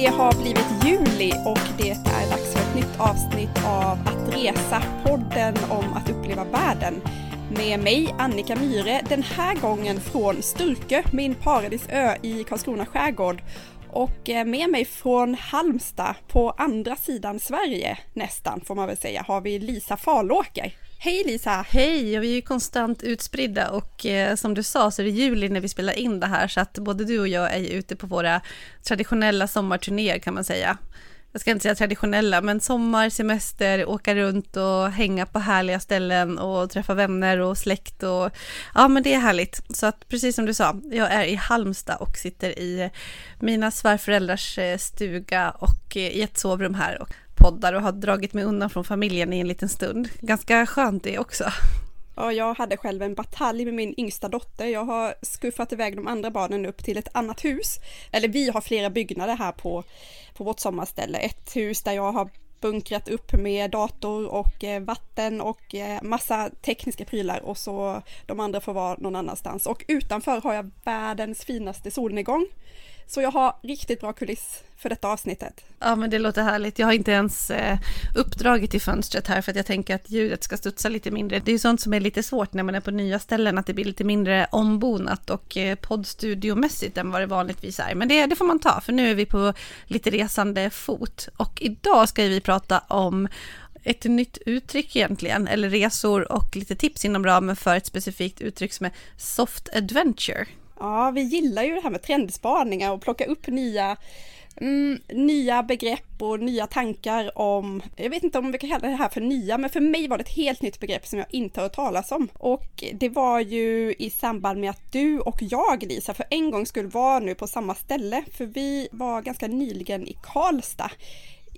Det har blivit juli och det är dags för ett nytt avsnitt av Att resa, podden om att uppleva världen. Med mig Annika Myre, den här gången från Sturkö, min paradisö i Karlskrona skärgård. Och eh, med mig från Halmstad, på andra sidan Sverige nästan får man väl säga, har vi Lisa Falåker. Hej Lisa! Hej! Och vi är ju konstant utspridda och eh, som du sa så är det juli när vi spelar in det här så att både du och jag är ju ute på våra traditionella sommarturnéer kan man säga. Jag ska inte säga traditionella, men sommar, semester, åka runt och hänga på härliga ställen och träffa vänner och släkt och ja, men det är härligt. Så att precis som du sa, jag är i Halmstad och sitter i mina svärföräldrars eh, stuga och eh, i ett sovrum här och poddar och har dragit mig undan från familjen i en liten stund. Ganska skönt det också. Ja, jag hade själv en batalj med min yngsta dotter. Jag har skuffat iväg de andra barnen upp till ett annat hus. Eller vi har flera byggnader här på, på vårt sommarställe. Ett hus där jag har bunkrat upp med dator och eh, vatten och eh, massa tekniska prylar och så de andra får vara någon annanstans. Och utanför har jag världens finaste solnedgång. Så jag har riktigt bra kuliss för detta avsnittet. Ja men det låter härligt. Jag har inte ens eh, uppdragit i fönstret här för att jag tänker att ljudet ska studsa lite mindre. Det är ju sånt som är lite svårt när man är på nya ställen, att det blir lite mindre ombonat och eh, poddstudiomässigt än vad det vanligtvis är. Men det, det får man ta, för nu är vi på lite resande fot. Och idag ska vi prata om ett nytt uttryck egentligen, eller resor och lite tips inom ramen för ett specifikt uttryck som är soft adventure. Ja, vi gillar ju det här med trendspaningar och plocka upp nya Mm, nya begrepp och nya tankar om, jag vet inte om vi kan kalla det här för nya, men för mig var det ett helt nytt begrepp som jag inte har hört talas om. Och det var ju i samband med att du och jag, Lisa, för en gång skulle vara nu på samma ställe, för vi var ganska nyligen i Karlstad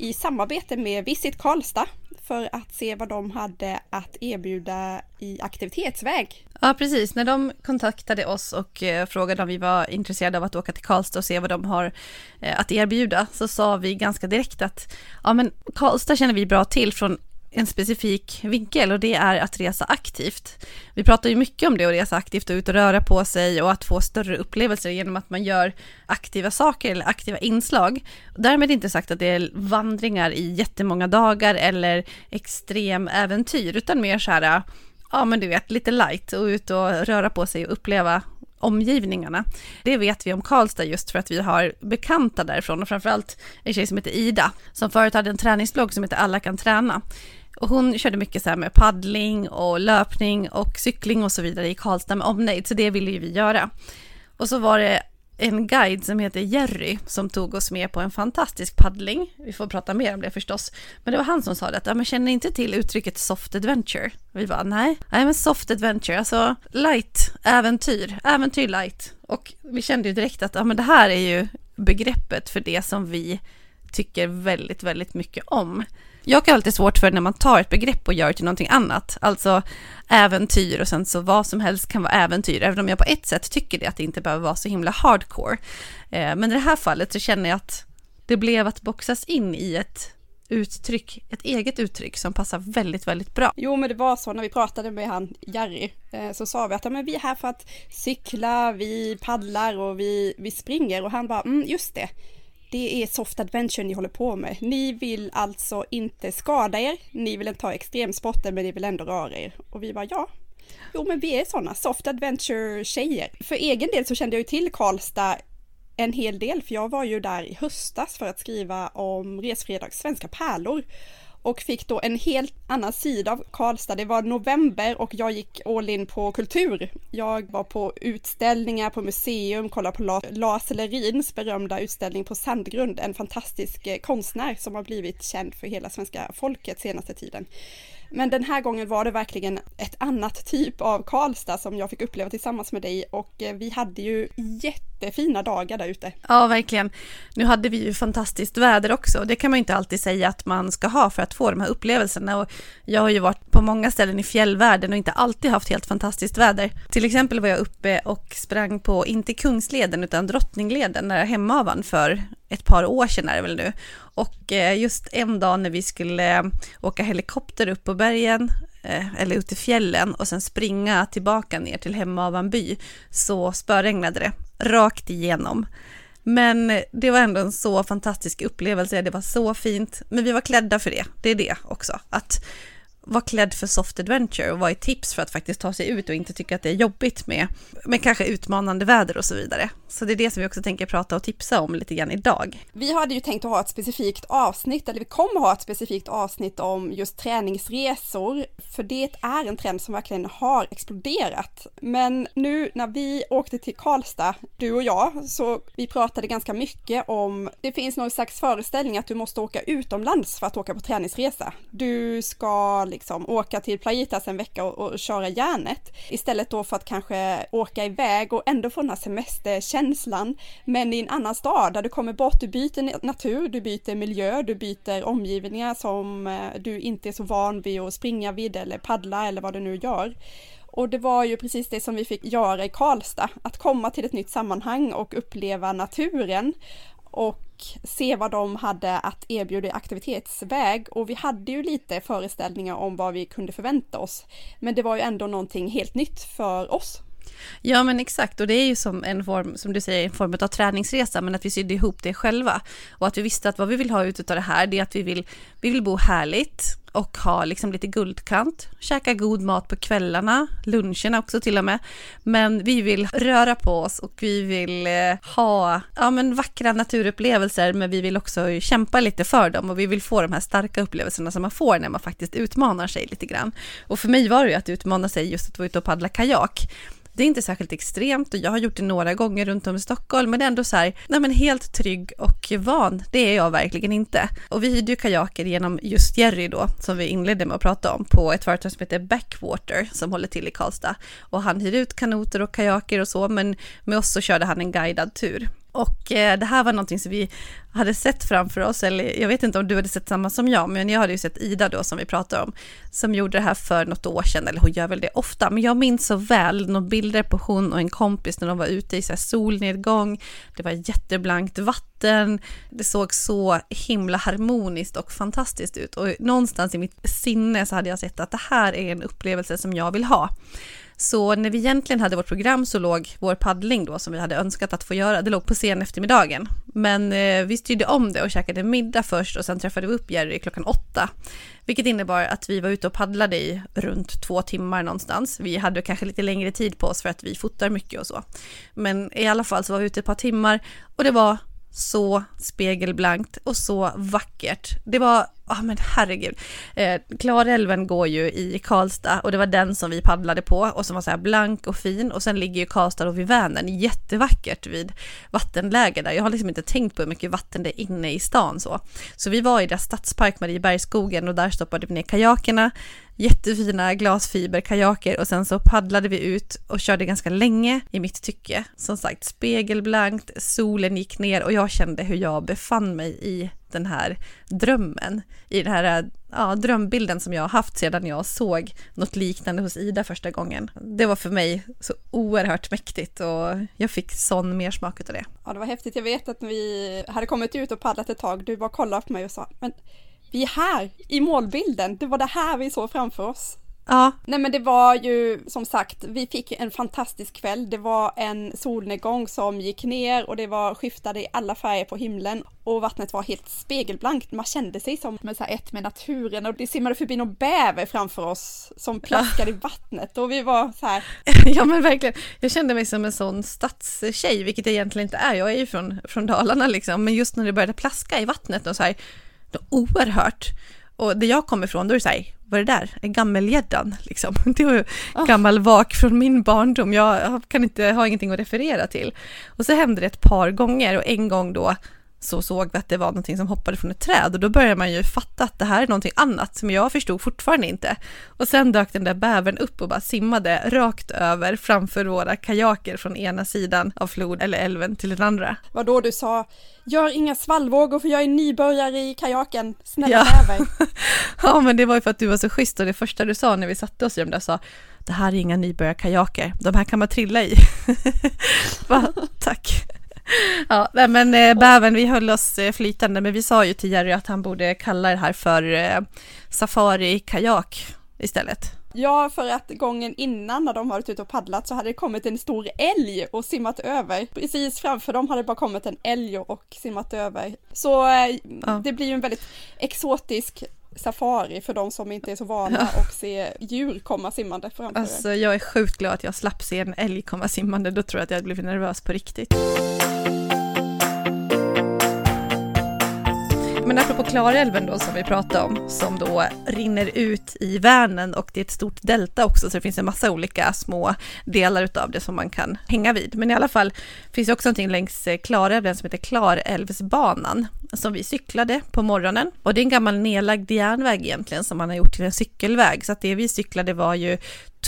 i samarbete med Visit Karlstad för att se vad de hade att erbjuda i aktivitetsväg. Ja, precis. När de kontaktade oss och eh, frågade om vi var intresserade av att åka till Karlstad och se vad de har eh, att erbjuda, så sa vi ganska direkt att ja, men Karlstad känner vi bra till från en specifik vinkel och det är att resa aktivt. Vi pratar ju mycket om det att resa aktivt och ut och röra på sig och att få större upplevelser genom att man gör aktiva saker eller aktiva inslag. Därmed inte sagt att det är vandringar i jättemånga dagar eller extrem äventyr utan mer så här, ja men du vet, lite light och ut och röra på sig och uppleva omgivningarna. Det vet vi om Karlstad just för att vi har bekanta därifrån och framförallt en tjej som heter Ida som förut hade en träningsblogg som heter Alla kan träna. Och hon körde mycket så här med paddling och löpning och cykling och så vidare i Karlstad med omnejd, så det ville ju vi göra. Och så var det en guide som heter Jerry som tog oss med på en fantastisk paddling. Vi får prata mer om det förstås. Men det var han som sa det, ja men känner inte till uttrycket soft adventure? Vi var nej, nej men soft adventure, alltså light, äventyr, äventyr light. Och vi kände ju direkt att ja men det här är ju begreppet för det som vi tycker väldigt, väldigt mycket om. Jag har alltid svårt för när man tar ett begrepp och gör det till någonting annat, alltså äventyr och sen så vad som helst kan vara äventyr, även om jag på ett sätt tycker det att det inte behöver vara så himla hardcore. Eh, men i det här fallet så känner jag att det blev att boxas in i ett uttryck, ett eget uttryck som passar väldigt, väldigt bra. Jo, men det var så när vi pratade med han Jerry, eh, så sa vi att ja, men vi är här för att cykla, vi paddlar och vi, vi springer och han bara, mm, just det, det är soft adventure ni håller på med. Ni vill alltså inte skada er, ni vill inte ha extremsporter men ni vill ändå röra er. Och vi var ja, jo men vi är sådana soft adventure tjejer. För egen del så kände jag ju till Karlstad en hel del, för jag var ju där i höstas för att skriva om Resfredags svenska pärlor och fick då en helt annan sida av Karlstad. Det var november och jag gick all in på kultur. Jag var på utställningar på museum, kollade på Lars Lerins berömda utställning på Sandgrund, en fantastisk konstnär som har blivit känd för hela svenska folket senaste tiden. Men den här gången var det verkligen ett annat typ av Karlstad som jag fick uppleva tillsammans med dig och eh, vi hade ju jättefina dagar där ute. Ja, verkligen. Nu hade vi ju fantastiskt väder också. Det kan man ju inte alltid säga att man ska ha för att få de här upplevelserna och jag har ju varit på många ställen i fjällvärlden och inte alltid haft helt fantastiskt väder. Till exempel var jag uppe och sprang på, inte Kungsleden utan Drottningleden nära Hemavan för ett par år sedan är det väl nu. Och eh, just en dag när vi skulle eh, åka helikopter upp på bergen, eh, eller ut i fjällen och sen springa tillbaka ner till Hemavanby så spöregnade det rakt igenom. Men det var ändå en så fantastisk upplevelse, det var så fint. Men vi var klädda för det, det är det också. Att vara klädd för soft adventure och vad är tips för att faktiskt ta sig ut och inte tycka att det är jobbigt med, med kanske utmanande väder och så vidare. Så det är det som vi också tänker prata och tipsa om lite grann idag. Vi hade ju tänkt att ha ett specifikt avsnitt, eller vi kommer ha ett specifikt avsnitt om just träningsresor, för det är en trend som verkligen har exploderat. Men nu när vi åkte till Karlstad, du och jag, så vi pratade ganska mycket om, det finns någon slags föreställning att du måste åka utomlands för att åka på träningsresa. Du ska liksom åka till Playitas en vecka och, och köra järnet istället då för att kanske åka iväg och ändå få den här semesterkänslan men i en annan stad där du kommer bort, du byter natur, du byter miljö, du byter omgivningar som eh, du inte är så van vid att springa vid eller paddla eller vad du nu gör. Och det var ju precis det som vi fick göra i Karlstad, att komma till ett nytt sammanhang och uppleva naturen och se vad de hade att erbjuda i aktivitetsväg och vi hade ju lite föreställningar om vad vi kunde förvänta oss. Men det var ju ändå någonting helt nytt för oss. Ja men exakt och det är ju som en form, som du säger, en form av träningsresa men att vi sydde ihop det själva och att vi visste att vad vi vill ha ut av det här det är att vi vill, vi vill bo härligt och ha liksom lite guldkant, käka god mat på kvällarna, luncherna också till och med. Men vi vill röra på oss och vi vill eh, ha ja, men vackra naturupplevelser men vi vill också kämpa lite för dem och vi vill få de här starka upplevelserna som man får när man faktiskt utmanar sig lite grann. Och för mig var det ju att utmana sig just att vara ute och paddla kajak. Det är inte särskilt extremt och jag har gjort det några gånger runt om i Stockholm, men det är ändå så här, nej men helt trygg och van, det är jag verkligen inte. Och vi hyrde ju kajaker genom just Jerry då, som vi inledde med att prata om, på ett företag som heter Backwater som håller till i Karlstad. Och han hyr ut kanoter och kajaker och så, men med oss så körde han en guidad tur. Och eh, det här var någonting som vi hade sett framför oss, eller jag vet inte om du hade sett samma som jag, men jag hade ju sett Ida då som vi pratade om, som gjorde det här för något år sedan, eller hon gör väl det ofta, men jag minns så väl några bilder på hon och en kompis när de var ute i så solnedgång, det var jätteblankt vatten, det såg så himla harmoniskt och fantastiskt ut. Och någonstans i mitt sinne så hade jag sett att det här är en upplevelse som jag vill ha. Så när vi egentligen hade vårt program så låg vår paddling då som vi hade önskat att få göra, det låg på sen eftermiddagen. Men eh, vi styrde om det och käkade middag först och sen träffade vi upp Jerry klockan åtta. Vilket innebar att vi var ute och paddlade i runt två timmar någonstans. Vi hade kanske lite längre tid på oss för att vi fotar mycket och så. Men i alla fall så var vi ute ett par timmar och det var så spegelblankt och så vackert. Det var, ja oh men herregud. Eh, Klarälven går ju i Karlstad och det var den som vi paddlade på och som var så här blank och fin och sen ligger ju Karlstad och vid Vänern jättevackert vid vattenläge där. Jag har liksom inte tänkt på hur mycket vatten det är inne i stan så. Så vi var i deras stadspark Mariebergsskogen och där stoppade vi ner kajakerna jättefina glasfiberkajaker och sen så paddlade vi ut och körde ganska länge i mitt tycke. Som sagt spegelblankt, solen gick ner och jag kände hur jag befann mig i den här drömmen, i den här ja, drömbilden som jag har haft sedan jag såg något liknande hos Ida första gången. Det var för mig så oerhört mäktigt och jag fick sån mersmak av det. Ja, det var häftigt. Jag vet att vi hade kommit ut och paddlat ett tag. Du bara kollade på mig och sa, men vi är här i målbilden, det var det här vi såg framför oss. Ja. Nej men det var ju som sagt, vi fick en fantastisk kväll. Det var en solnedgång som gick ner och det var skiftade i alla färger på himlen och vattnet var helt spegelblankt. Man kände sig som med så ett med naturen och det simmade förbi någon bäver framför oss som plaskade ja. i vattnet och vi var så här. Ja men verkligen, jag kände mig som en sån stadstjej, vilket jag egentligen inte är. Jag är ju från, från Dalarna liksom, men just när det började plaska i vattnet och så här oerhört. Och där jag kommer ifrån, då är det så här, vad är det där? Gammelgäddan liksom. Det var ju oh. gammal vak från min barndom, jag kan inte, ha ingenting att referera till. Och så hände det ett par gånger och en gång då så såg vi att det var någonting som hoppade från ett träd och då börjar man ju fatta att det här är någonting annat som jag förstod fortfarande inte. Och sen dök den där bävern upp och bara simmade rakt över framför våra kajaker från ena sidan av floden eller älven till den andra. Vad då du sa, gör inga svallvågor för jag är nybörjare i kajaken, snälla ja. bäver. ja men det var ju för att du var så schysst och det första du sa när vi satte oss i dem där sa, det här är inga nybörjarkajaker, de här kan man trilla i. Va, tack ja, men eh, bäven, vi höll oss eh, flytande, men vi sa ju till Jerry att han borde kalla det här för eh, safari-kajak istället. Ja, för att gången innan när de varit ute och paddlat så hade det kommit en stor älg och simmat över. Precis framför dem hade det bara kommit en älg och simmat över. Så eh, ja. det blir ju en väldigt exotisk safari för de som inte är så vana och se djur komma simmande framför Alltså jag är sjukt glad att jag slapp se en älg komma simmande, då tror jag att jag hade blivit nervös på riktigt. Men apropå Klarälven då som vi pratade om, som då rinner ut i Vänern och det är ett stort delta också, så det finns en massa olika små delar utav det som man kan hänga vid. Men i alla fall finns det också någonting längs Klarälven som heter Klarälvsbanan som vi cyklade på morgonen. Och det är en gammal nedlagd järnväg egentligen som man har gjort till en cykelväg. Så att det vi cyklade var ju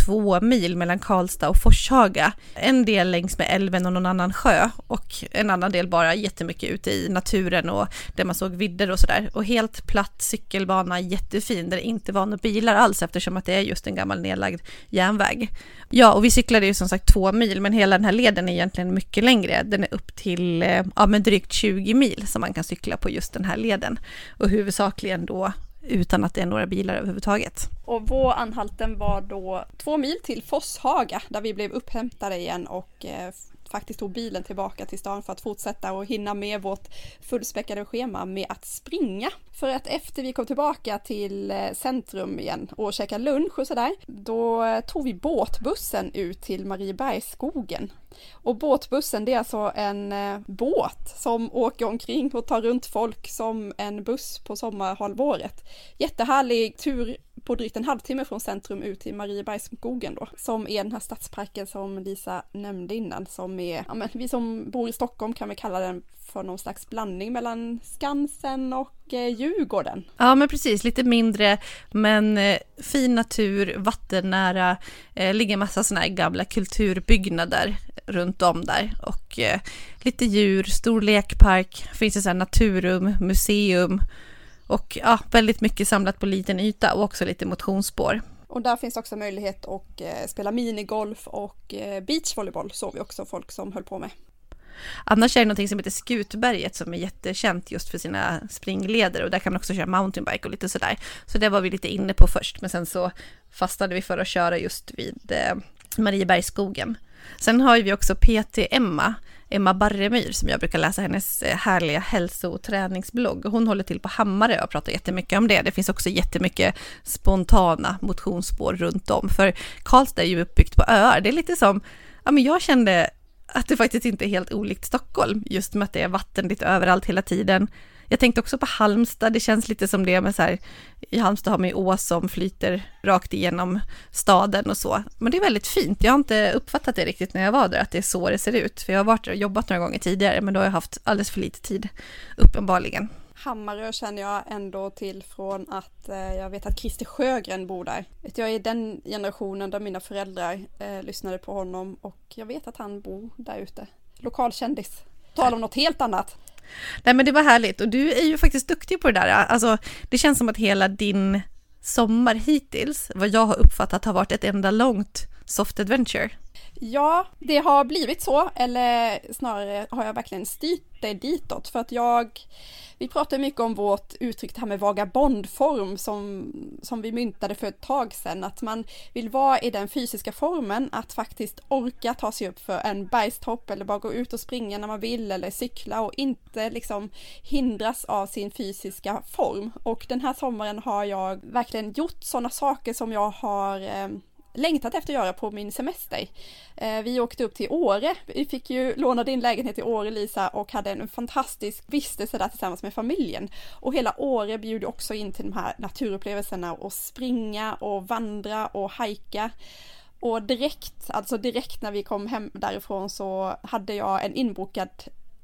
två mil mellan Karlstad och Forshaga. En del längs med älven och någon annan sjö och en annan del bara jättemycket ute i naturen och där man såg vidder och sådär. Och helt platt cykelbana, jättefin, där det inte var några bilar alls eftersom att det är just en gammal nedlagd järnväg. Ja, och vi cyklade ju som sagt två mil, men hela den här leden är egentligen mycket längre. Den är upp till, eh, ja men drygt 20 mil som man kan cykla på just den här leden. Och huvudsakligen då utan att det är några bilar överhuvudtaget. Och vår anhalten var då två mil till Forshaga där vi blev upphämtade igen och eh, faktiskt tog bilen tillbaka till stan för att fortsätta och hinna med vårt fullspäckade schema med att springa. För att efter vi kom tillbaka till eh, centrum igen och käkade lunch och sådär, då eh, tog vi båtbussen ut till Mariebergsskogen. Och båtbussen det är alltså en eh, båt som åker omkring och tar runt folk som en buss på sommarhalvåret. Jättehärlig tur på drygt en halvtimme från centrum ut till Mariebergsskogen då, som är den här stadsparken som Lisa nämnde innan, som är, ja men vi som bor i Stockholm kan väl kalla den för någon slags blandning mellan Skansen och eh, Djurgården. Ja men precis, lite mindre men eh, fin natur, vattennära, eh, ligger massa sådana här gamla kulturbyggnader runt om där. Och eh, lite djur, stor lekpark, finns det så här naturrum, museum och ja, väldigt mycket samlat på liten yta och också lite motionsspår. Och där finns också möjlighet att eh, spela minigolf och eh, beachvolleyboll såg vi också folk som höll på med. Annars är det någonting som heter Skutberget som är jättekänt just för sina springleder och där kan man också köra mountainbike och lite sådär. Så det var vi lite inne på först, men sen så fastnade vi för att köra just vid eh, Mariebergsskogen. Sen har vi också PT Emma Emma Barremyr som jag brukar läsa hennes eh, härliga hälso och träningsblogg. Hon håller till på Hammarö och pratar jättemycket om det. Det finns också jättemycket spontana motionsspår runt om. För Karlstad är ju uppbyggt på öar. Det är lite som, ja men jag kände att det faktiskt inte är helt olikt Stockholm, just med att det är vatten lite överallt hela tiden. Jag tänkte också på Halmstad, det känns lite som det med så här, i Halmstad har man ju ås som flyter rakt igenom staden och så. Men det är väldigt fint, jag har inte uppfattat det riktigt när jag var där, att det är så det ser ut. För jag har varit och jobbat några gånger tidigare, men då har jag haft alldeles för lite tid, uppenbarligen. Hammarö känner jag ändå till från att eh, jag vet att Christer Sjögren bor där. Vet jag är den generationen där mina föräldrar eh, lyssnade på honom och jag vet att han bor där ute. Lokalkändis. Tal om något helt annat. Nej men det var härligt och du är ju faktiskt duktig på det där. Alltså det känns som att hela din sommar hittills, vad jag har uppfattat har varit ett enda långt soft adventure. Ja, det har blivit så, eller snarare har jag verkligen styrt det ditåt för att jag vi pratar mycket om vårt uttryck det här med vagabondform som, som vi myntade för ett tag sedan, att man vill vara i den fysiska formen, att faktiskt orka ta sig upp för en bergstopp eller bara gå ut och springa när man vill eller cykla och inte liksom hindras av sin fysiska form. Och den här sommaren har jag verkligen gjort sådana saker som jag har eh, längtat efter att göra på min semester. Eh, vi åkte upp till Åre. Vi fick ju låna din lägenhet i Åre Lisa och hade en fantastisk vistelse där tillsammans med familjen. Och hela Åre bjuder också in till de här naturupplevelserna och springa och vandra och hajka. Och direkt, alltså direkt när vi kom hem därifrån så hade jag en inbokad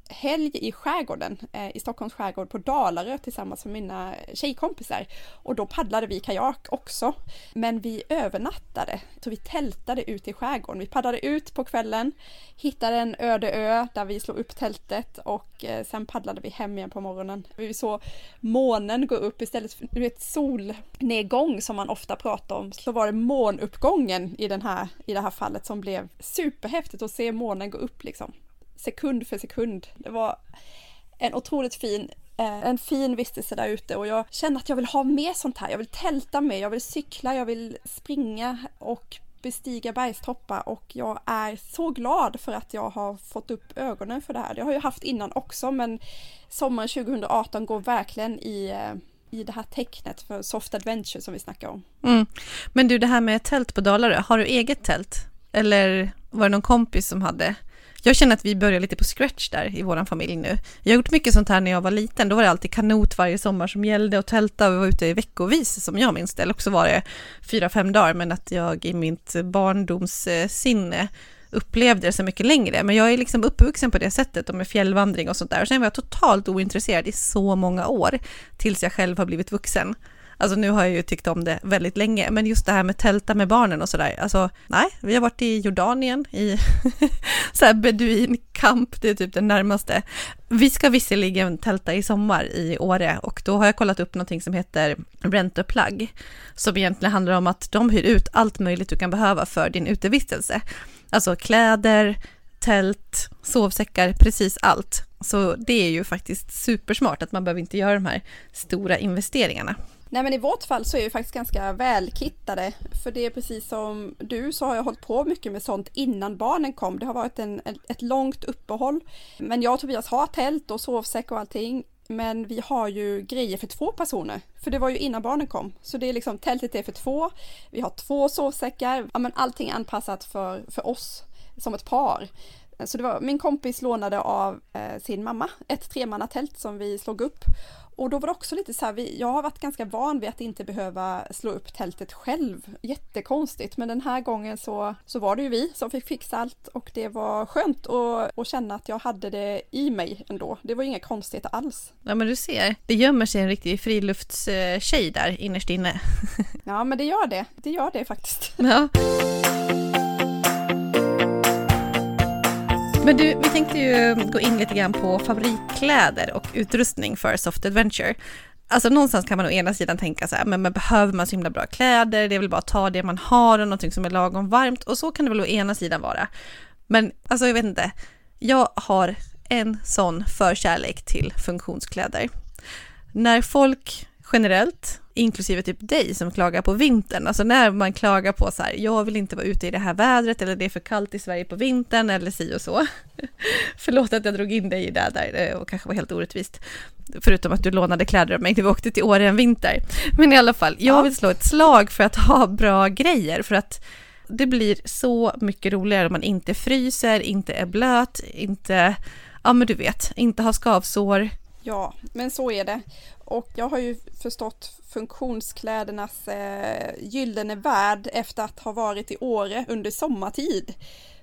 helg i skärgården, eh, i Stockholms skärgård på Dalarö tillsammans med mina tjejkompisar. Och då paddlade vi kajak också. Men vi övernattade, så vi tältade ut i skärgården. Vi paddlade ut på kvällen, hittade en öde ö där vi slog upp tältet och eh, sen paddlade vi hem igen på morgonen. Vi såg månen gå upp istället för du vet, solnedgång som man ofta pratar om, så var det månuppgången i, den här, i det här fallet som blev superhäftigt att se månen gå upp liksom sekund för sekund. Det var en otroligt fin eh, en fin vistelse där ute och jag känner att jag vill ha mer sånt här. Jag vill tälta mer, jag vill cykla, jag vill springa och bestiga bergstoppar och jag är så glad för att jag har fått upp ögonen för det här. Det har jag haft innan också men sommaren 2018 går verkligen i eh, i det här tecknet för soft adventure som vi snackar om. Mm. Men du, det här med tält på Dalarö, har du eget tält? Eller var det någon kompis som hade? Jag känner att vi börjar lite på scratch där i vår familj nu. Jag har gjort mycket sånt här när jag var liten. Då var det alltid kanot varje sommar som gällde och tälta och vi var ute i veckovis som jag minns det. Eller också var det fyra, fem dagar, men att jag i mitt barndomssinne upplevde det så mycket längre. Men jag är liksom uppvuxen på det sättet och med fjällvandring och sånt där. Och sen var jag totalt ointresserad i så många år tills jag själv har blivit vuxen. Alltså nu har jag ju tyckt om det väldigt länge, men just det här med tälta med barnen och sådär, alltså nej, vi har varit i Jordanien i så här beduinkamp, det är typ det närmaste. Vi ska visserligen tälta i sommar i Åre och då har jag kollat upp någonting som heter Rent a Plug, som egentligen handlar om att de hyr ut allt möjligt du kan behöva för din utevistelse. Alltså kläder, tält, sovsäckar, precis allt. Så det är ju faktiskt supersmart att man behöver inte göra de här stora investeringarna. Nej men i vårt fall så är vi faktiskt ganska välkittade. För det är precis som du så har jag hållit på mycket med sånt innan barnen kom. Det har varit en, ett långt uppehåll. Men jag och Tobias har tält och sovsäck och allting. Men vi har ju grejer för två personer. För det var ju innan barnen kom. Så det är liksom tältet är för två. Vi har två sovsäckar. Ja men allting är anpassat för, för oss som ett par. Så det var, min kompis lånade av eh, sin mamma ett tremannatält som vi slog upp och då var det också lite så här, vi, jag har varit ganska van vid att inte behöva slå upp tältet själv. Jättekonstigt, men den här gången så, så var det ju vi som fick fixa allt och det var skönt att, att känna att jag hade det i mig ändå. Det var inga konstigheter alls. Ja, men du ser, det gömmer sig en riktig friluftstjej där innerst inne. ja, men det gör det. Det gör det faktiskt. Ja. Men du, vi tänkte ju gå in lite grann på favoritkläder och utrustning för Soft Adventure. Alltså någonstans kan man å ena sidan tänka så här, men, men behöver man så himla bra kläder? Det är väl bara att ta det man har och någonting som är lagom varmt och så kan det väl å ena sidan vara. Men alltså jag vet inte, jag har en sån förkärlek till funktionskläder. När folk generellt inklusive typ dig som klagar på vintern. Alltså när man klagar på så här, jag vill inte vara ute i det här vädret eller det är för kallt i Sverige på vintern eller si och så. Förlåt att jag drog in dig i det där och kanske var helt orättvist. Förutom att du lånade kläder av mig när vi åkte till Åre en vinter. Men i alla fall, jag vill slå ett slag för att ha bra grejer för att det blir så mycket roligare om man inte fryser, inte är blöt, inte, ja men du vet, inte har skavsår. Ja, men så är det. Och jag har ju förstått funktionsklädernas eh, gyllene värld efter att ha varit i Åre under sommartid.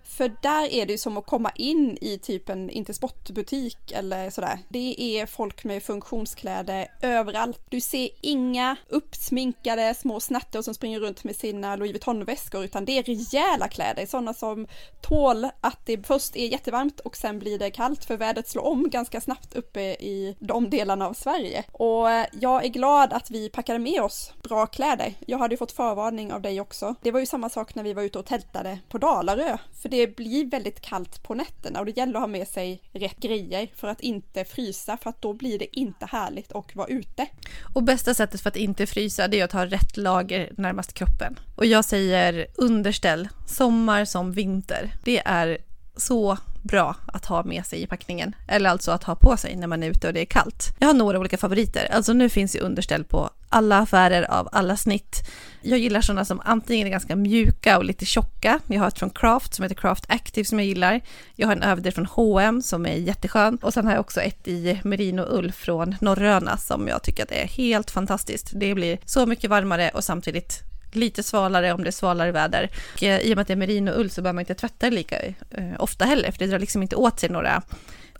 För där är det ju som att komma in i typ en Intersportbutik eller sådär. Det är folk med funktionskläder överallt. Du ser inga uppsminkade små snattor som springer runt med sina Louis Vuitton-väskor utan det är rejäla kläder, sådana som tål att det först är jättevarmt och sen blir det kallt för vädret slår om ganska snabbt uppe i de delarna av Sverige. Och eh, jag är glad att vi packade med oss bra kläder. Jag hade ju fått förvarning av dig också. Det var ju samma sak när vi var ute och tältade på Dalarö, för det blir väldigt kallt på nätterna och det gäller att ha med sig rätt grejer för att inte frysa för att då blir det inte härligt att vara ute. Och bästa sättet för att inte frysa det är att ha rätt lager närmast kroppen. Och jag säger underställ, sommar som vinter. Det är så bra att ha med sig i packningen. Eller alltså att ha på sig när man är ute och det är kallt. Jag har några olika favoriter. Alltså nu finns ju underställ på alla affärer av alla snitt. Jag gillar sådana som antingen är ganska mjuka och lite tjocka. Jag har ett från Craft som heter Craft Active som jag gillar. Jag har en överdel från H&M som är jätteskön. Och sen har jag också ett i merino ull från Norröna som jag tycker att är helt fantastiskt. Det blir så mycket varmare och samtidigt lite svalare om det är svalare väder. Och eh, I och med att det är merinoull så behöver man inte tvätta det lika eh, ofta heller, för det drar liksom inte åt sig några,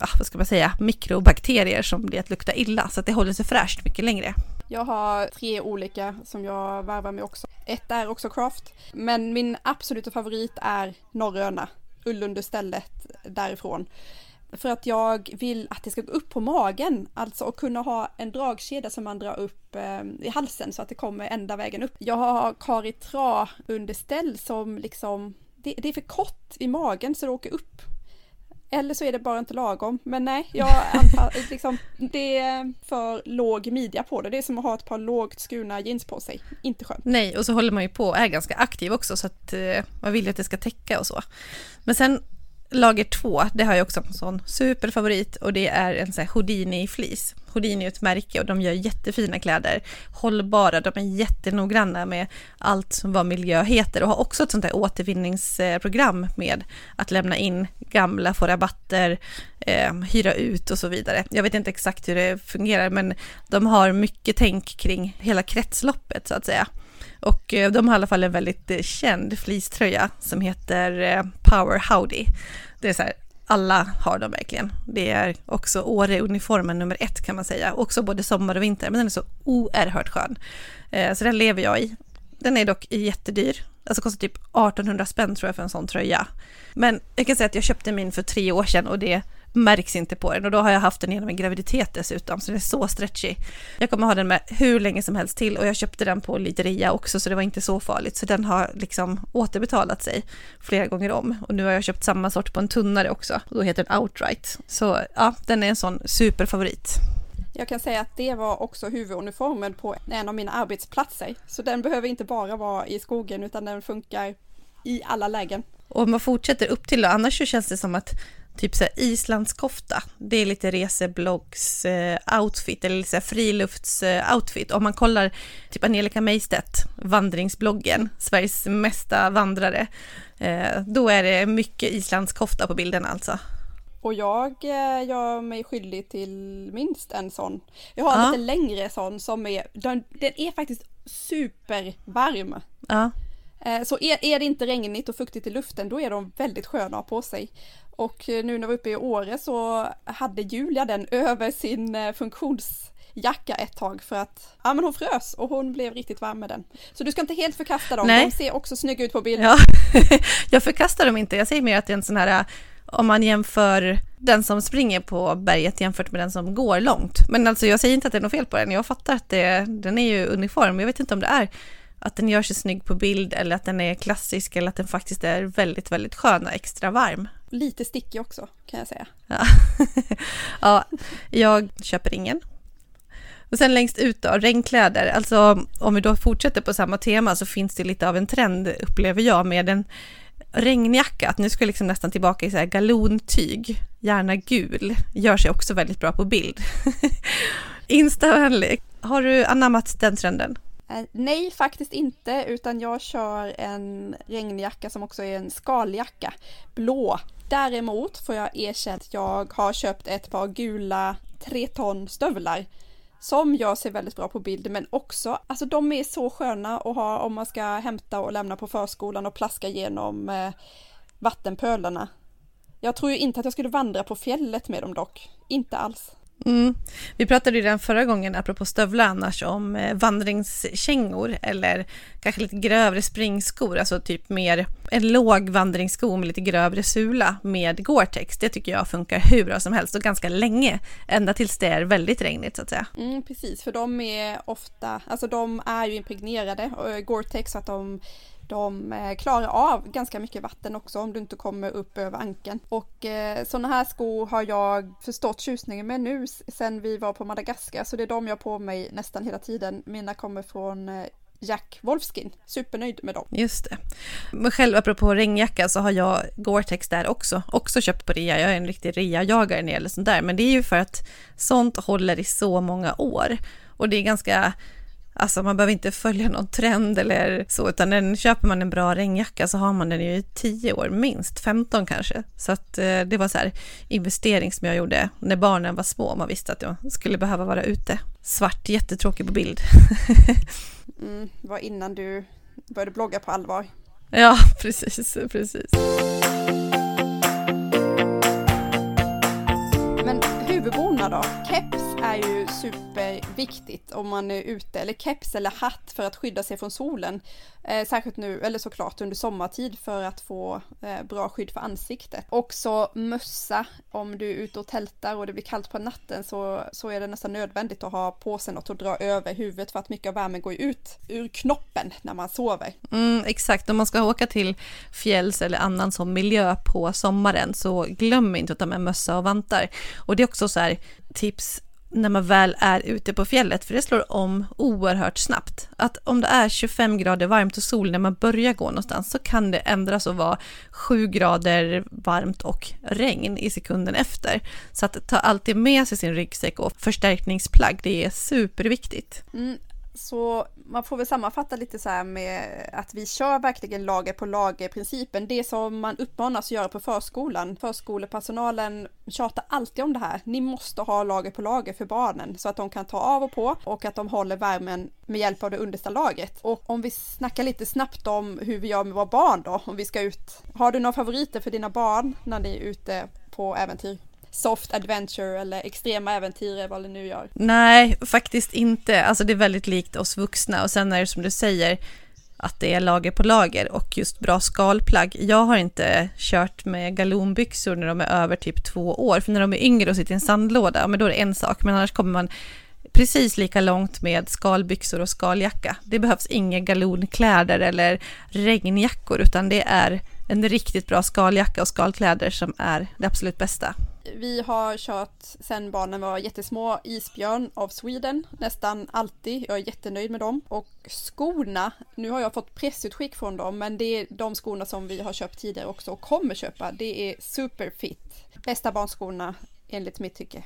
ah, vad ska man säga, mikrobakterier som blir att lukta illa, så att det håller sig fräscht mycket längre. Jag har tre olika som jag varvar med också. Ett är också Craft, men min absoluta favorit är Norröna, ullunderstället därifrån. För att jag vill att det ska gå upp på magen, alltså att kunna ha en dragkedja som man drar upp eh, i halsen så att det kommer ända vägen upp. Jag har Caritra underställ som liksom, det, det, är för kort i magen så det åker upp. Eller så är det bara inte lagom. Men nej, jag antar, liksom, det är för låg midja på det. Det är som att ha ett par lågt skurna jeans på sig. Inte skönt. Nej, och så håller man ju på och är ganska aktiv också så att eh, man vill ju att det ska täcka och så. Men sen lager två, det har jag också en sån superfavorit och det är en sån här Houdini-flis. Houdini är ett märke och de gör jättefina kläder, hållbara, de är jättenoggranna med allt som vad miljö heter och har också ett sånt här återvinningsprogram med att lämna in gamla, få rabatter, eh, hyra ut och så vidare. Jag vet inte exakt hur det fungerar men de har mycket tänk kring hela kretsloppet så att säga. Och eh, de har i alla fall en väldigt eh, känd fleecetröja som heter eh, Power Howdy. Det är så här, alla har dem verkligen. Det är också Åre-uniformen nummer ett kan man säga. Också både sommar och vinter, men den är så oerhört skön. Så den lever jag i. Den är dock jättedyr. Alltså kostar typ 1800 spänn tror jag för en sån tröja. Men jag kan säga att jag köpte min för tre år sedan och det märks inte på den och då har jag haft den genom en graviditet dessutom så den är så stretchy. Jag kommer ha den med hur länge som helst till och jag köpte den på lite rea också så det var inte så farligt så den har liksom återbetalat sig flera gånger om och nu har jag köpt samma sort på en tunnare också och då heter den Outright. Så ja, den är en sån superfavorit. Jag kan säga att det var också huvuduniformen på en av mina arbetsplatser. Så den behöver inte bara vara i skogen utan den funkar i alla lägen. Och om man fortsätter upp till annars så känns det som att typ så här islandskofta. Det är lite resebloggs eh, outfit eller lite så här frilufts eh, outfit. Om man kollar typ Angelica Meistedt, vandringsbloggen, Sveriges mesta vandrare, eh, då är det mycket islandskofta på bilden alltså. Och jag gör mig skyldig till minst en sån. Jag har en ja. lite längre sån som är, den, den är faktiskt supervarm. Ja. Eh, så är, är det inte regnigt och fuktigt i luften då är de väldigt sköna att ha på sig. Och eh, nu när vi var uppe i Åre så hade Julia den över sin eh, funktionsjacka ett tag för att ja men hon frös och hon blev riktigt varm med den. Så du ska inte helt förkasta dem, Nej. de ser också snygga ut på bilden. Ja. jag förkastar dem inte, jag säger mer att det är en sån här om man jämför den som springer på berget jämfört med den som går långt. Men alltså jag säger inte att det är något fel på den, jag fattar att det, den är ju uniform, jag vet inte om det är att den gör sig snygg på bild eller att den är klassisk eller att den faktiskt är väldigt, väldigt skön och extra varm. Lite stickig också kan jag säga. Ja, ja jag köper ingen. Och sen längst ut då, regnkläder. Alltså om vi då fortsätter på samma tema så finns det lite av en trend upplever jag med en regnjacka, att nu ska jag liksom nästan tillbaka i så här galontyg, gärna gul, gör sig också väldigt bra på bild. Instavänlig. Har du anammat den trenden? Eh, nej, faktiskt inte, utan jag kör en regnjacka som också är en skaljacka, blå. Däremot får jag erkänna att jag har köpt ett par gula 3 ton stövlar som jag ser väldigt bra på bild, men också, alltså de är så sköna att ha om man ska hämta och lämna på förskolan och plaska genom eh, vattenpölarna. Jag tror ju inte att jag skulle vandra på fjället med dem dock, inte alls. Mm. Vi pratade ju redan förra gången, apropå stövlar annars, om eh, vandringskängor eller kanske lite grövre springskor, alltså typ mer en låg vandringssko med lite grövre sula med Gore-Tex. Det tycker jag funkar hur bra som helst och ganska länge, ända tills det är väldigt regnigt så att säga. Mm, precis, för de är ofta, alltså de är ju impregnerade Gore-Tex så att de de eh, klarar av ganska mycket vatten också om du inte kommer upp över ankeln. Och eh, sådana här skor har jag förstått tjusningen med nu sen vi var på Madagaskar så det är de jag har på mig nästan hela tiden. Mina kommer från eh, Jack Wolfskin. Supernöjd med dem. Just det. Men själv apropå regnjacka så har jag Gore-Tex där också. Också köpt på rea. Jag är en riktig rea-jagare när det gäller sånt där. Men det är ju för att sånt håller i så många år. Och det är ganska Alltså man behöver inte följa någon trend eller så, utan den, köper man en bra regnjacka så har man den i 10 år, minst 15 kanske. Så att eh, det var så här investering som jag gjorde när barnen var små, man visste att jag skulle behöva vara ute. Svart, jättetråkig på bild. mm, var innan du började blogga på allvar. Ja, precis, precis. Men huvudbona då? Keps är ju super viktigt om man är ute, eller keps eller hatt för att skydda sig från solen. Eh, särskilt nu, eller såklart under sommartid för att få eh, bra skydd för ansiktet. Också mössa, om du är ute och tältar och det blir kallt på natten så, så är det nästan nödvändigt att ha på sig något att dra över huvudet för att mycket av värmen går ut ur knoppen när man sover. Mm, exakt, om man ska åka till fjälls eller annan som miljö på sommaren så glöm inte att ta med mössa och vantar. Och det är också så här tips när man väl är ute på fjället, för det slår om oerhört snabbt. Att om det är 25 grader varmt och sol när man börjar gå någonstans så kan det ändras och vara 7 grader varmt och regn i sekunden efter. Så att ta alltid med sig sin ryggsäck och förstärkningsplagg, det är superviktigt. Mm, så man får väl sammanfatta lite så här med att vi kör verkligen lager på lager principen. Det som man uppmanas att göra på förskolan. Förskolepersonalen tjatar alltid om det här. Ni måste ha lager på lager för barnen så att de kan ta av och på och att de håller värmen med hjälp av det understa lagret. Och om vi snackar lite snabbt om hur vi gör med våra barn då, om vi ska ut. Har du några favoriter för dina barn när ni är ute på äventyr? Soft adventure eller extrema äventyr vad det nu gör. Nej, faktiskt inte. Alltså det är väldigt likt oss vuxna och sen är det som du säger att det är lager på lager och just bra skalplagg. Jag har inte kört med galonbyxor när de är över typ två år, för när de är yngre och sitter i en sandlåda, men då är det en sak, men annars kommer man precis lika långt med skalbyxor och skaljacka. Det behövs inga galonkläder eller regnjackor, utan det är en riktigt bra skaljacka och skalkläder som är det absolut bästa. Vi har kört sen barnen var jättesmå Isbjörn av Sweden nästan alltid. Jag är jättenöjd med dem. Och skorna, nu har jag fått pressutskick från dem, men det är de skorna som vi har köpt tidigare också och kommer köpa. Det är Superfit. Bästa barnskorna enligt mitt tycke.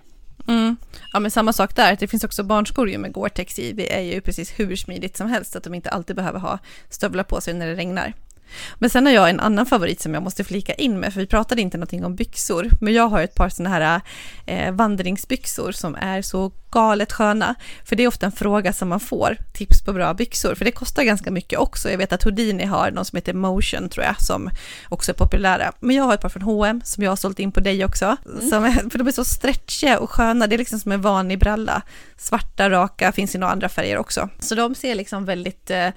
Mm. Ja men samma sak där, det finns också barnskor med Gore-Tex i. Det är ju precis hur smidigt som helst att de inte alltid behöver ha stövlar på sig när det regnar. Men sen har jag en annan favorit som jag måste flika in med, för vi pratade inte någonting om byxor, men jag har ett par sådana här eh, vandringsbyxor som är så galet sköna, för det är ofta en fråga som man får, tips på bra byxor, för det kostar ganska mycket också. Jag vet att Houdini har någon som heter Motion tror jag, som också är populära. Men jag har ett par från H&M som jag har sålt in på dig också, mm. är, för de är så stretchiga och sköna, det är liksom som en vanlig bralla. Svarta, raka, finns i några andra färger också. Så de ser liksom väldigt eh,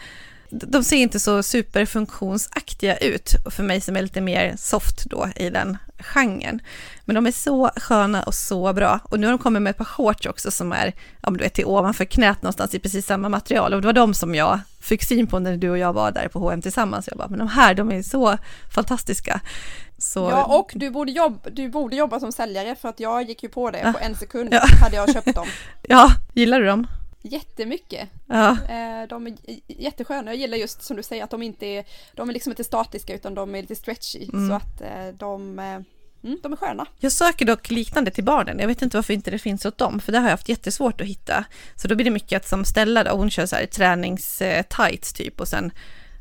de ser inte så superfunktionsaktiga ut för mig som är lite mer soft då i den genren. Men de är så sköna och så bra. Och nu har de kommit med ett par shorts också som är, om du vet, till ovanför knät någonstans i precis samma material. Och det var de som jag fick syn på när du och jag var där på H&M tillsammans. Jag bara, men de här, de är så fantastiska. Så... Ja, och du borde, jobba, du borde jobba som säljare för att jag gick ju på det på en sekund ja. hade jag köpt dem. Ja, gillar du dem? Jättemycket. Ja. Eh, de är jättesköna. Jag gillar just som du säger att de inte är, de är liksom inte statiska utan de är lite stretchy. Mm. Så att eh, de, eh, mm, de är sköna. Jag söker dock liknande till barnen. Jag vet inte varför inte det finns åt dem, för det har jag haft jättesvårt att hitta. Så då blir det mycket att som ställa, hon kör så här tränings-tights typ och sen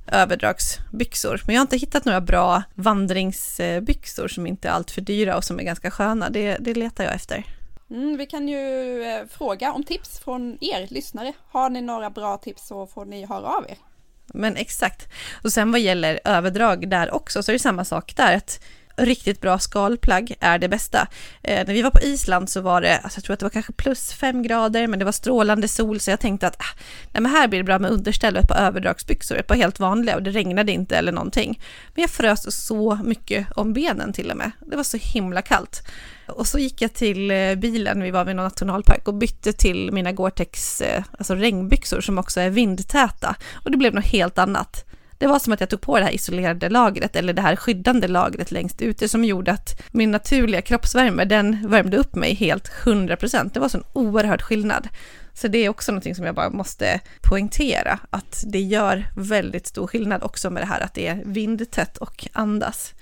överdragsbyxor. Men jag har inte hittat några bra vandringsbyxor som inte är alltför dyra och som är ganska sköna. Det, det letar jag efter. Mm, vi kan ju eh, fråga om tips från er lyssnare. Har ni några bra tips så får ni höra av er. Men exakt. Och sen vad gäller överdrag där också så är det samma sak där. Att riktigt bra skalplagg är det bästa. Eh, när vi var på Island så var det, alltså jag tror att det var kanske plus fem grader, men det var strålande sol, så jag tänkte att ah, nej, men här blir det bra med underställ och ett par överdragsbyxor, ett par helt vanliga och det regnade inte eller någonting. Men jag frös så mycket om benen till och med. Det var så himla kallt. Och så gick jag till eh, bilen, vi var vid någon nationalpark och bytte till mina Gore-Tex, eh, alltså regnbyxor som också är vindtäta. Och det blev något helt annat. Det var som att jag tog på det här isolerade lagret eller det här skyddande lagret längst ute som gjorde att min naturliga kroppsvärme, den värmde upp mig helt 100%. Det var sån oerhörd skillnad. Så det är också någonting som jag bara måste poängtera, att det gör väldigt stor skillnad också med det här att det är vindtätt och andas.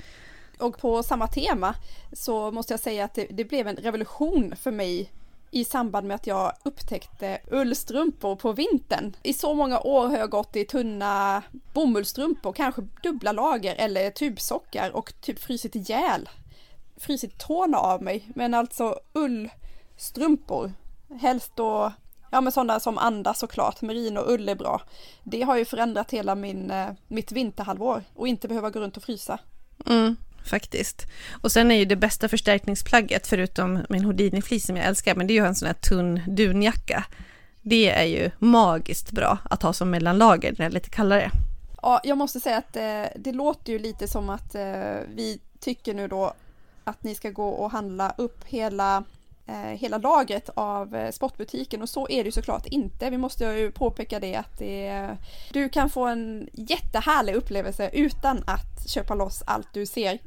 Och på samma tema så måste jag säga att det, det blev en revolution för mig i samband med att jag upptäckte ullstrumpor på vintern. I så många år har jag gått i tunna bomullsstrumpor, kanske dubbla lager eller tubsockar och typ frysit ihjäl. Frysit tårna av mig, men alltså ullstrumpor. Helst då, ja men sådana som andas såklart, Merin och ull är bra. Det har ju förändrat hela min, eh, mitt vinterhalvår och inte behöva gå runt och frysa. Mm faktiskt. Och sen är ju det bästa förstärkningsplagget, förutom min Houdini-flis som jag älskar, men det är ju en sån här tunn dunjacka. Det är ju magiskt bra att ha som mellanlager när det är lite kallare. Ja, jag måste säga att eh, det låter ju lite som att eh, vi tycker nu då att ni ska gå och handla upp hela Eh, hela lagret av eh, sportbutiken och så är det ju såklart inte. Vi måste ju påpeka det att det, du kan få en jättehärlig upplevelse utan att köpa loss allt du ser.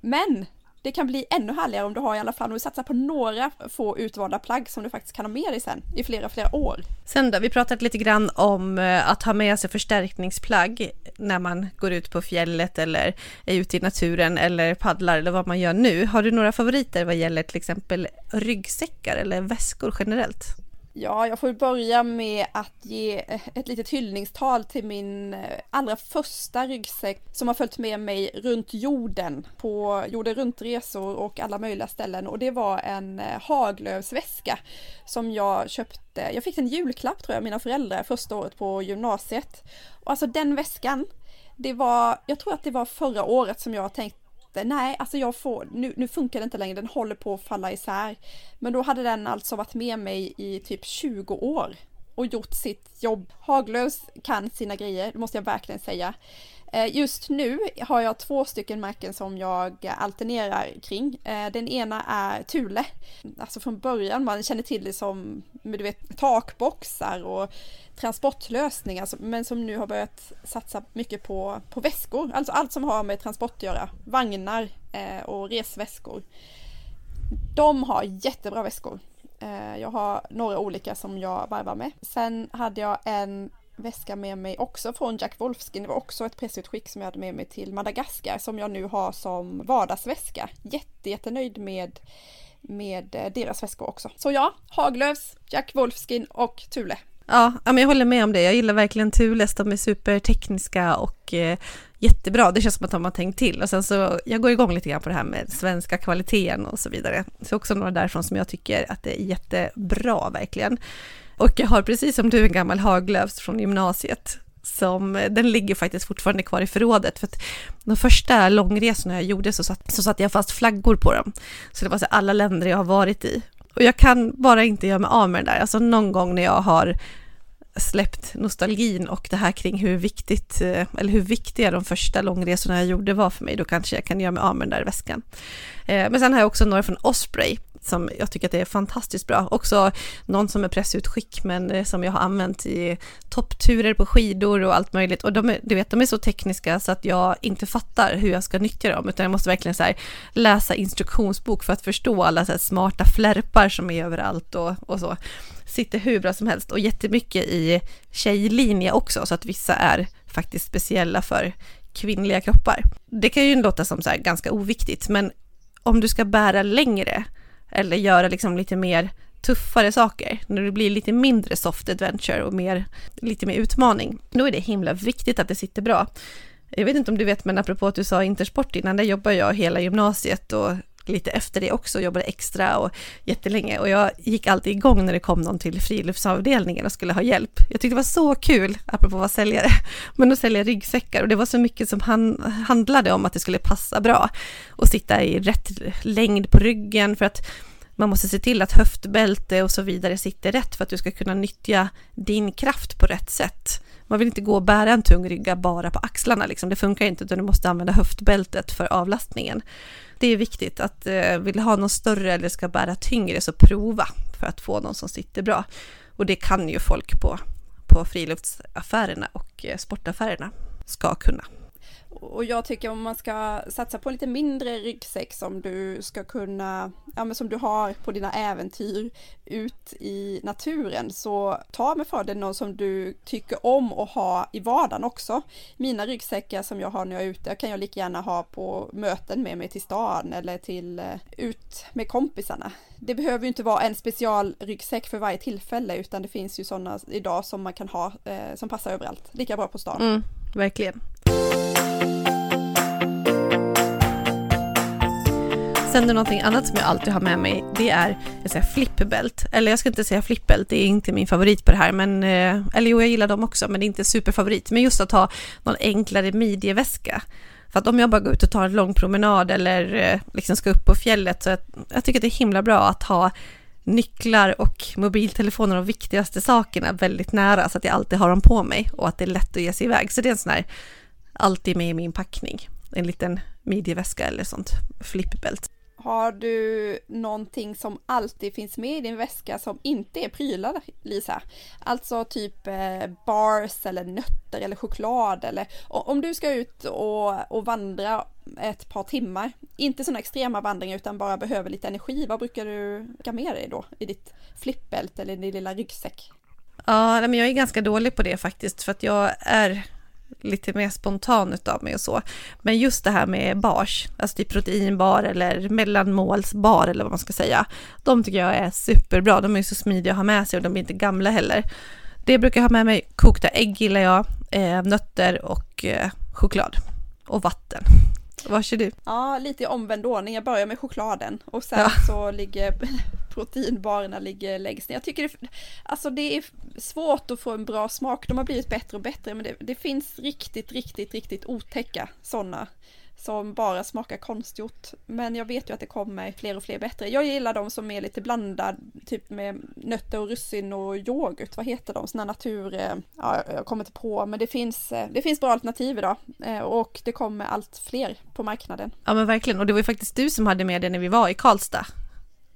Men det kan bli ännu härligare om du har i alla fall, om du satsar på några få utvalda plagg som du faktiskt kan ha med dig sen i flera, flera år. Sen då, vi pratat lite grann om eh, att ha med sig förstärkningsplagg när man går ut på fjället eller är ute i naturen eller paddlar eller vad man gör nu. Har du några favoriter vad gäller till exempel ryggsäckar eller väskor generellt? Ja, jag får börja med att ge ett litet hyllningstal till min eh, allra första ryggsäck som har följt med mig runt jorden på jorden runt-resor och alla möjliga ställen och det var en eh, Haglövsväska som jag köpte. Jag fick en julklapp tror jag, mina föräldrar första året på gymnasiet. Och alltså den väskan, det var, jag tror att det var förra året som jag tänkte nej, alltså jag får, nu, nu funkar det inte längre, den håller på att falla isär. Men då hade den alltså varit med mig i typ 20 år och gjort sitt jobb. Haglöfs kan sina grejer, det måste jag verkligen säga. Eh, just nu har jag två stycken märken som jag alternerar kring. Eh, den ena är Thule. Alltså från början, man känner till det som du vet, takboxar och transportlösningar alltså, men som nu har börjat satsa mycket på, på väskor. Alltså allt som har med transport att göra. Vagnar eh, och resväskor. De har jättebra väskor. Eh, jag har några olika som jag varvar med. Sen hade jag en väska med mig också från Jack Wolfskin. Det var också ett pressutskick som jag hade med mig till Madagaskar som jag nu har som vardagsväska. Jätte, jättenöjd med, med eh, deras väskor också. Så ja, Haglöfs, Jack Wolfskin och Thule. Ja, men jag håller med om det. Jag gillar verkligen Thules. De är supertekniska och eh, jättebra. Det känns som att de har tänkt till. Och sen så, jag går igång lite grann på det här med svenska kvaliteten och så vidare. Så också några därifrån som jag tycker att det är jättebra verkligen. Och jag har precis som du en gammal Haglöfs från gymnasiet. Som, eh, den ligger faktiskt fortfarande kvar i förrådet. För att de första långresorna jag gjorde så satt, så satte jag fast flaggor på dem. Så det var så alla länder jag har varit i. Och jag kan bara inte göra mig av med det där. Alltså någon gång när jag har släppt nostalgin och det här kring hur viktigt, eh, eller hur viktiga de första långresorna jag gjorde var för mig, då kanske jag kan göra mig av med den där väskan. Eh, men sen har jag också några från Osprey som jag tycker att det är fantastiskt bra. Också någon som är pressutskick men eh, som jag har använt i toppturer på skidor och allt möjligt. Och de är, du vet, de är så tekniska så att jag inte fattar hur jag ska nyttja dem utan jag måste verkligen så här, läsa instruktionsbok för att förstå alla så smarta flärpar som är överallt och, och så. Sitter hur bra som helst och jättemycket i tjejlinje också så att vissa är faktiskt speciella för kvinnliga kroppar. Det kan ju låta som så ganska oviktigt men om du ska bära längre eller göra liksom lite mer tuffare saker, när det blir lite mindre soft adventure och mer, lite mer utmaning, då är det himla viktigt att det sitter bra. Jag vet inte om du vet, men apropå att du sa intersport innan, där jobbar jag hela gymnasiet och lite efter det också, jobbade extra och jättelänge och jag gick alltid igång när det kom någon till friluftsavdelningen och skulle ha hjälp. Jag tyckte det var så kul, apropå att vara säljare, men att sälja ryggsäckar och det var så mycket som han, handlade om att det skulle passa bra och sitta i rätt längd på ryggen för att man måste se till att höftbälte och så vidare sitter rätt för att du ska kunna nyttja din kraft på rätt sätt. Man vill inte gå och bära en tung rygga bara på axlarna, liksom. det funkar inte, utan du måste använda höftbältet för avlastningen. Det är viktigt att eh, vill ha någon större eller ska bära tyngre, så prova för att få någon som sitter bra. Och det kan ju folk på, på friluftsaffärerna och eh, sportaffärerna ska kunna. Och jag tycker om man ska satsa på en lite mindre ryggsäck som du ska kunna, ja men som du har på dina äventyr ut i naturen så ta med fördel någon som du tycker om att ha i vardagen också. Mina ryggsäckar som jag har när jag är ute kan jag lika gärna ha på möten med mig till stan eller till eh, ut med kompisarna. Det behöver ju inte vara en specialryggsäck för varje tillfälle utan det finns ju sådana idag som man kan ha eh, som passar överallt, lika bra på stan. Mm, verkligen. Sen är det någonting annat som jag alltid har med mig, det är jag säger. Eller jag ska inte säga flippbält, det är inte min favorit på det här, men, eh, eller jo, jag gillar dem också, men det är inte superfavorit. Men just att ha någon enklare midjeväska. För att om jag bara går ut och tar en lång promenad eller eh, liksom ska upp på fjället, så jag, jag tycker att det är himla bra att ha nycklar och mobiltelefoner och viktigaste sakerna väldigt nära så att jag alltid har dem på mig och att det är lätt att ge sig iväg. Så det är en sån här, alltid med i min packning, en liten midjeväska eller sånt Flippbält. Har du någonting som alltid finns med i din väska som inte är prylar, Lisa? Alltså typ eh, bars eller nötter eller choklad eller om du ska ut och, och vandra ett par timmar, inte sådana extrema vandringar utan bara behöver lite energi, vad brukar du ta med dig då i ditt flippbälte eller din lilla ryggsäck? Ja, men jag är ganska dålig på det faktiskt för att jag är lite mer spontan utav mig och så. Men just det här med bars, alltså typ proteinbar eller mellanmålsbar eller vad man ska säga, de tycker jag är superbra. De är så smidiga att ha med sig och de är inte gamla heller. Det brukar jag ha med mig, kokta ägg gillar jag, eh, nötter och eh, choklad och vatten. Vad kör du? Ja, lite i omvänd ordning. Jag börjar med chokladen och sen ja. så ligger proteinbarerna ligger längst ner. Jag tycker det, alltså det är svårt att få en bra smak. De har blivit bättre och bättre, men det, det finns riktigt, riktigt, riktigt otäcka sådana som bara smakar konstgjort. Men jag vet ju att det kommer fler och fler bättre. Jag gillar de som är lite blandad, typ med nötter och russin och yoghurt. Vad heter de? Sådana natur... Eh, ja, jag kommer inte på, men det finns, eh, det finns bra alternativ idag. Eh, och det kommer allt fler på marknaden. Ja men verkligen, och det var ju faktiskt du som hade med det när vi var i Karlstad.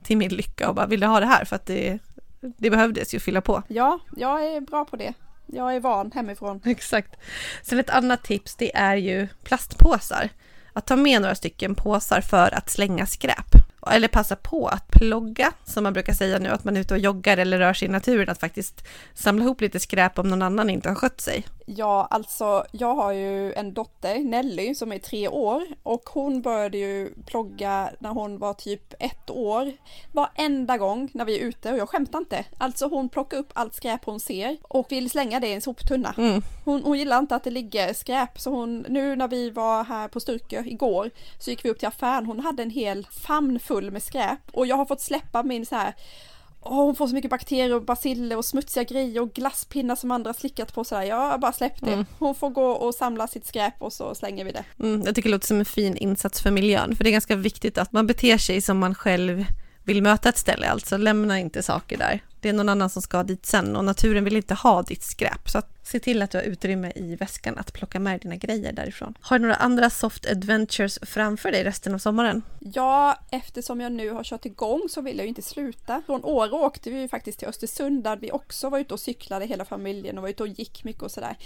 Till min lycka och bara ville ha det här för att det, det behövdes ju fylla på. Ja, jag är bra på det. Jag är van hemifrån. Exakt. Sen ett annat tips det är ju plastpåsar att ta med några stycken påsar för att slänga skräp. Eller passa på att plogga, som man brukar säga nu, att man är ute och joggar eller rör sig i naturen, att faktiskt samla ihop lite skräp om någon annan inte har skött sig. Ja, alltså jag har ju en dotter, Nelly, som är tre år och hon började ju plogga när hon var typ ett år. Varenda gång när vi är ute, och jag skämtar inte. Alltså hon plockar upp allt skräp hon ser och vill slänga det i en soptunna. Mm. Hon, hon gillar inte att det ligger skräp, så hon, nu när vi var här på Sturkö igår så gick vi upp till affären, hon hade en hel famn full med skräp och jag har fått släppa min så här oh, hon får så mycket bakterier och basiller och smutsiga grejer och glasspinnar som andra slickat på sådär. Jag bara släppt det. Mm. Hon får gå och samla sitt skräp och så slänger vi det. Mm, jag tycker det låter som en fin insats för miljön, för det är ganska viktigt att man beter sig som man själv vill möta ett ställe, alltså lämna inte saker där. Det är någon annan som ska dit sen och naturen vill inte ha ditt skräp. Så att se till att du har utrymme i väskan att plocka med dina grejer därifrån. Har du några andra soft adventures framför dig resten av sommaren? Ja, eftersom jag nu har kört igång så vill jag ju inte sluta. Från Åre åkte vi ju faktiskt till Östersund där vi också var ute och cyklade hela familjen och var ute och gick mycket och sådär.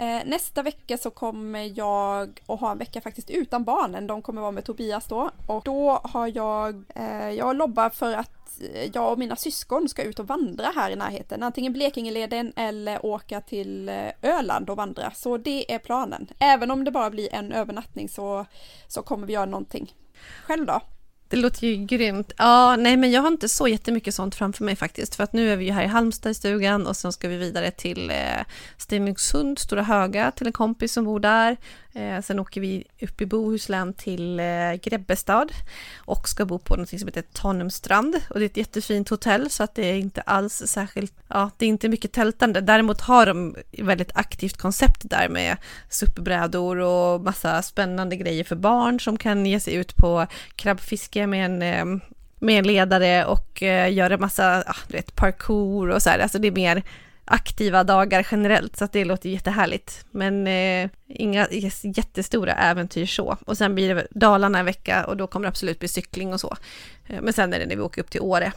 Eh, nästa vecka så kommer jag att ha en vecka faktiskt utan barnen. De kommer vara med Tobias då och då har jag, eh, jag lobbar för att eh, jag och mina syskon ska ut och vandra här i närheten. Antingen Blekingeleden eller åka till eh, Öland och vandra. Så det är planen. Även om det bara blir en övernattning så, så kommer vi göra någonting. Själv då? Det låter ju grymt. Ja, nej men jag har inte så jättemycket sånt framför mig faktiskt. För att nu är vi ju här i Halmstad i stugan och sen ska vi vidare till eh, Stenungsund, Stora Höga, till en kompis som bor där. Eh, sen åker vi upp i Bohuslän till eh, Grebbestad och ska bo på något som heter Tanumstrand. Och det är ett jättefint hotell så att det är inte alls särskilt, ja det är inte mycket tältande. Däremot har de väldigt aktivt koncept där med suppbrädor och massa spännande grejer för barn som kan ge sig ut på krabbfiske med en eh, med en ledare och eh, göra massa, ah, du vet, parkour och så här. Alltså det är mer aktiva dagar generellt, så att det låter jättehärligt. Men eh, inga jättestora äventyr så. Och sen blir det Dalarna en vecka och då kommer det absolut bli cykling och så. Eh, men sen är det när vi åker upp till Åre.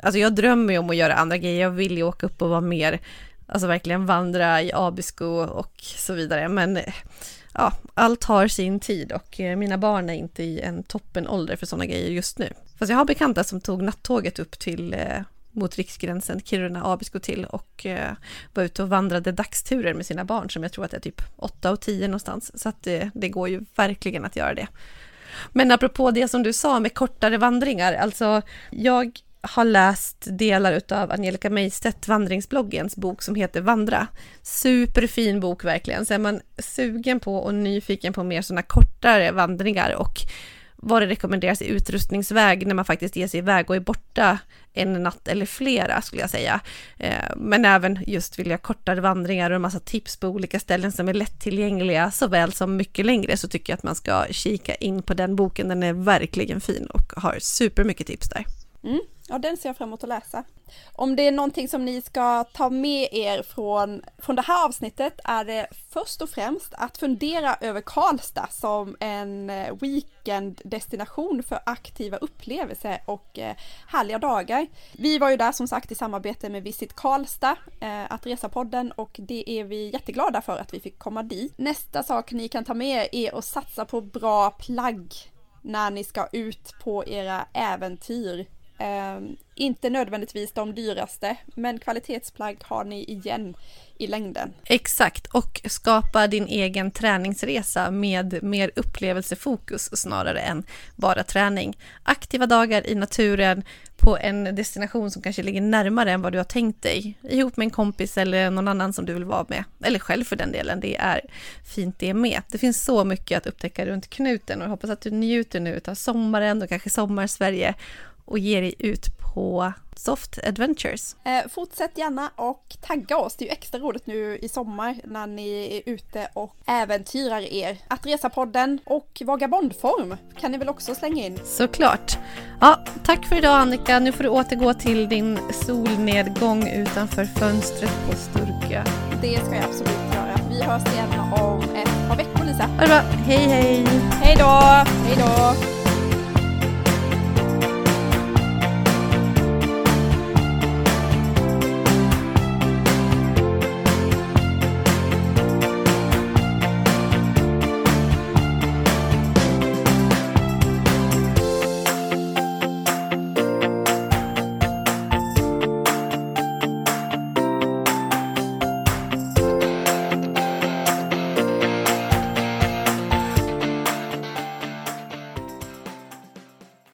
Alltså jag drömmer ju om att göra andra grejer, jag vill ju åka upp och vara mer, alltså verkligen vandra i Abisko och så vidare. Men eh, ja, allt har sin tid och eh, mina barn är inte i en toppenålder för sådana grejer just nu. Fast jag har bekanta som tog nattåget upp till eh, mot riksgränsen Kiruna, Abisko till och eh, var ute och vandrade dagsturer med sina barn som jag tror att det är typ 8 och 10 någonstans. Så att det, det går ju verkligen att göra det. Men apropå det som du sa med kortare vandringar, alltså jag har läst delar av Angelica Meistedt, vandringsbloggens bok som heter Vandra. Superfin bok verkligen. Så är man sugen på och nyfiken på mer sådana kortare vandringar och vad det rekommenderas i utrustningsväg när man faktiskt ger sig iväg och är borta en natt eller flera skulle jag säga. Eh, men även just vilja kortare vandringar och en massa tips på olika ställen som är lättillgängliga såväl som mycket längre så tycker jag att man ska kika in på den boken. Den är verkligen fin och har supermycket tips där. Mm. Ja, den ser jag fram emot att läsa. Om det är någonting som ni ska ta med er från, från det här avsnittet är det först och främst att fundera över Karlstad som en eh, weekenddestination för aktiva upplevelser och eh, härliga dagar. Vi var ju där som sagt i samarbete med Visit Karlstad, eh, att resa-podden och det är vi jätteglada för att vi fick komma dit. Nästa sak ni kan ta med er är att satsa på bra plagg när ni ska ut på era äventyr Eh, inte nödvändigtvis de dyraste, men kvalitetsplagg har ni igen i längden. Exakt, och skapa din egen träningsresa med mer upplevelsefokus snarare än bara träning. Aktiva dagar i naturen på en destination som kanske ligger närmare än vad du har tänkt dig. Ihop med en kompis eller någon annan som du vill vara med. Eller själv för den delen, det är fint det med. Det finns så mycket att upptäcka runt knuten och jag hoppas att du njuter nu av sommaren och kanske sommar-Sverige och ge dig ut på Soft Adventures. Eh, fortsätt gärna och tagga oss. Det är ju extra roligt nu i sommar när ni är ute och äventyrar er. Att resa-podden och Vagabondform kan ni väl också slänga in? Såklart. Ja, tack för idag Annika. Nu får du återgå till din solnedgång utanför fönstret på Sturkö. Det ska jag absolut göra. Vi hörs igen om ett par veckor Lisa. Ha det bra. Hej hej! Hej då! Hej då!